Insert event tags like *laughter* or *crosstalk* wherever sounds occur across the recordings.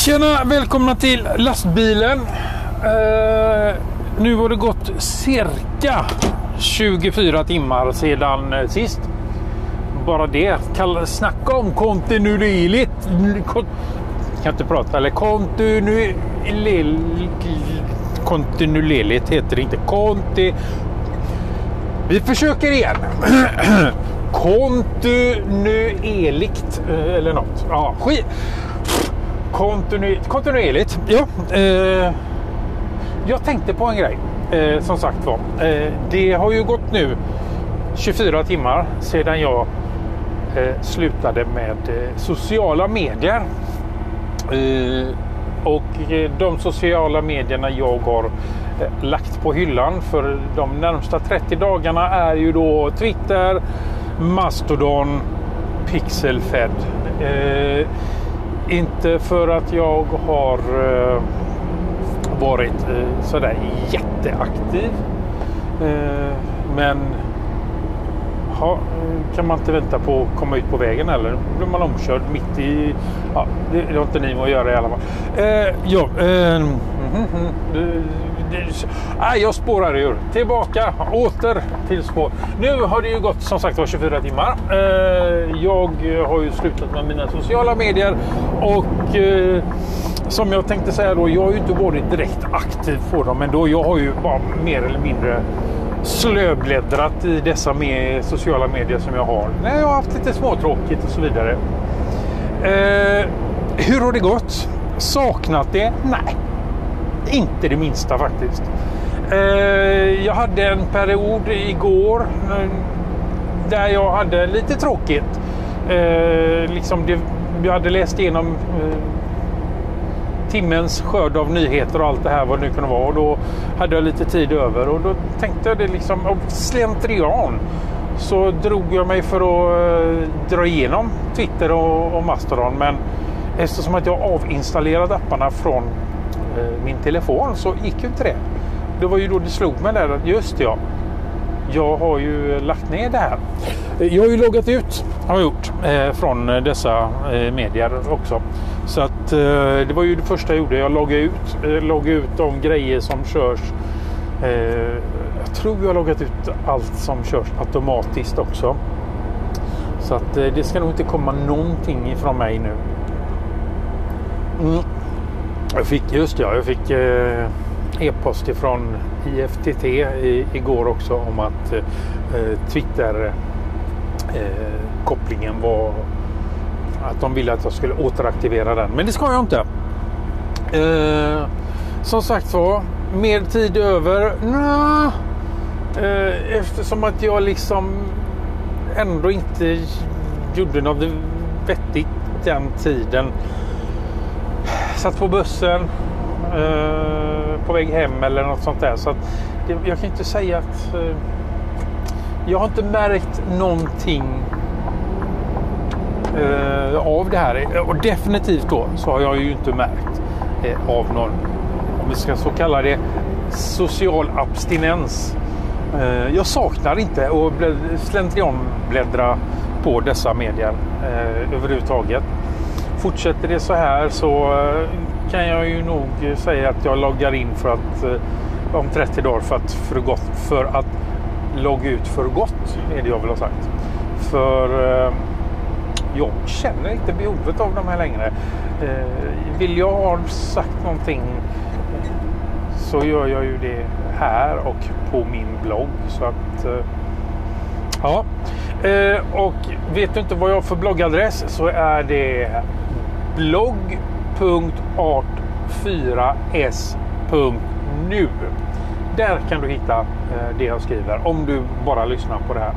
Tjena, välkomna till lastbilen. Eh, nu har det gått cirka 24 timmar sedan eh, sist. Bara det. Kall, snacka om kontinuerligt. Kon, kan inte prata. Eller kontinuerligt. Kontinuerligt heter det inte. Konti... Vi försöker igen. *clears throat* Kontinuerligt eh, eller något. Ja, skit. Kontinu kontinuerligt. Ja, eh, jag tänkte på en grej. Eh, som sagt var. Eh, det har ju gått nu 24 timmar sedan jag eh, slutade med eh, sociala medier. Eh, och eh, de sociala medierna jag har eh, lagt på hyllan för de närmsta 30 dagarna är ju då Twitter, Mastodon, Pixelfed. Eh, Eh, inte för att jag har eh, varit eh, sådär jätteaktiv. Eh, men ha, kan man inte vänta på att komma ut på vägen eller? Då blir man omkörd mitt i... Ja, det, har inte ni med att göra i alla fall. Eh, ja, eh, mm, mm, Nej, jag spårar ur. Tillbaka, åter till spår. Nu har det ju gått som sagt var 24 timmar. Eh, jag har ju slutat med mina sociala medier och eh, som jag tänkte säga då, jag har ju inte varit direkt aktiv på dem ändå. Jag har ju bara mer eller mindre slöbläddrat i dessa med sociala medier som jag har. jag har haft lite småtråkigt och så vidare. Eh, hur har det gått? Saknat det? Nej, inte det minsta faktiskt. Eh, jag hade en period igår eh, där jag hade lite tråkigt. Eh, liksom det, jag hade läst igenom timmens skörd av nyheter och allt det här vad det nu kunde vara. Och då hade jag lite tid över och då tänkte jag det liksom av slentrian så drog jag mig för att dra igenom Twitter och, och Mastodon. Men eftersom att jag avinstallerat apparna från Eh, min telefon så gick ju inte det. Det var ju då det slog mig där att just ja, jag har ju lagt ner det här. Eh, jag har ju loggat ut, har jag gjort, eh, från dessa medier också. Så att det var ju det första jag gjorde. Jag loggade ut, loggade ut de grejer som körs. Jag tror jag har loggat ut allt som körs automatiskt också. Så att det ska nog inte komma någonting ifrån mig nu. Jag fick, just ja, jag fick eh, e-post ifrån IFTT i, igår också om att eh, Twitter-kopplingen eh, var att de ville att jag skulle återaktivera den. Men det ska jag inte. Eh, som sagt var, mer tid över? Nja, eh, eftersom att jag liksom ändå inte gjorde något vettigt den tiden. Satt på bussen eh, på väg hem eller något sånt där. Så det, jag kan inte säga att eh, jag har inte märkt någonting eh, av det här. Och definitivt då så har jag ju inte märkt eh, av någon, om vi ska så kalla det, social abstinens. Eh, jag saknar inte att slentrianbläddra på dessa medier eh, överhuvudtaget. Fortsätter det så här så eh, kan jag ju nog säga att jag loggar in för att eh, om 30 dagar för att, för gott, för att logga ut för gott är det jag vill ha sagt. För eh, jag känner inte behovet av de här längre. Vill jag ha sagt någonting så gör jag ju det här och på min blogg. Så att, ja. Och vet du inte vad jag har för bloggadress så är det blogg.art4s.nu. Där kan du hitta eh, det jag skriver om du bara lyssnar på det här.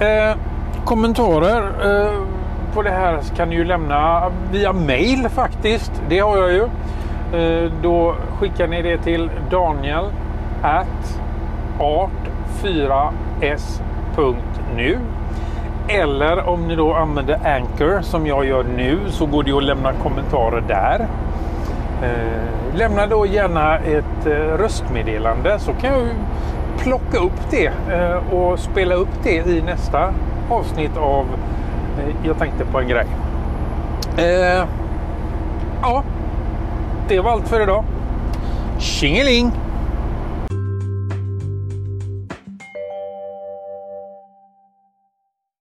Eh, kommentarer eh, på det här kan du ju lämna via mail faktiskt. Det har jag ju. Eh, då skickar ni det till Daniel at art4s.nu eller om ni då använder Anchor som jag gör nu så går det att lämna kommentarer där. Eh, lämna då gärna ett eh, röstmeddelande så kan jag plocka upp det eh, och spela upp det i nästa avsnitt av eh, jag tänkte på en grej. Eh, ja, det var allt för idag. Tjingeling!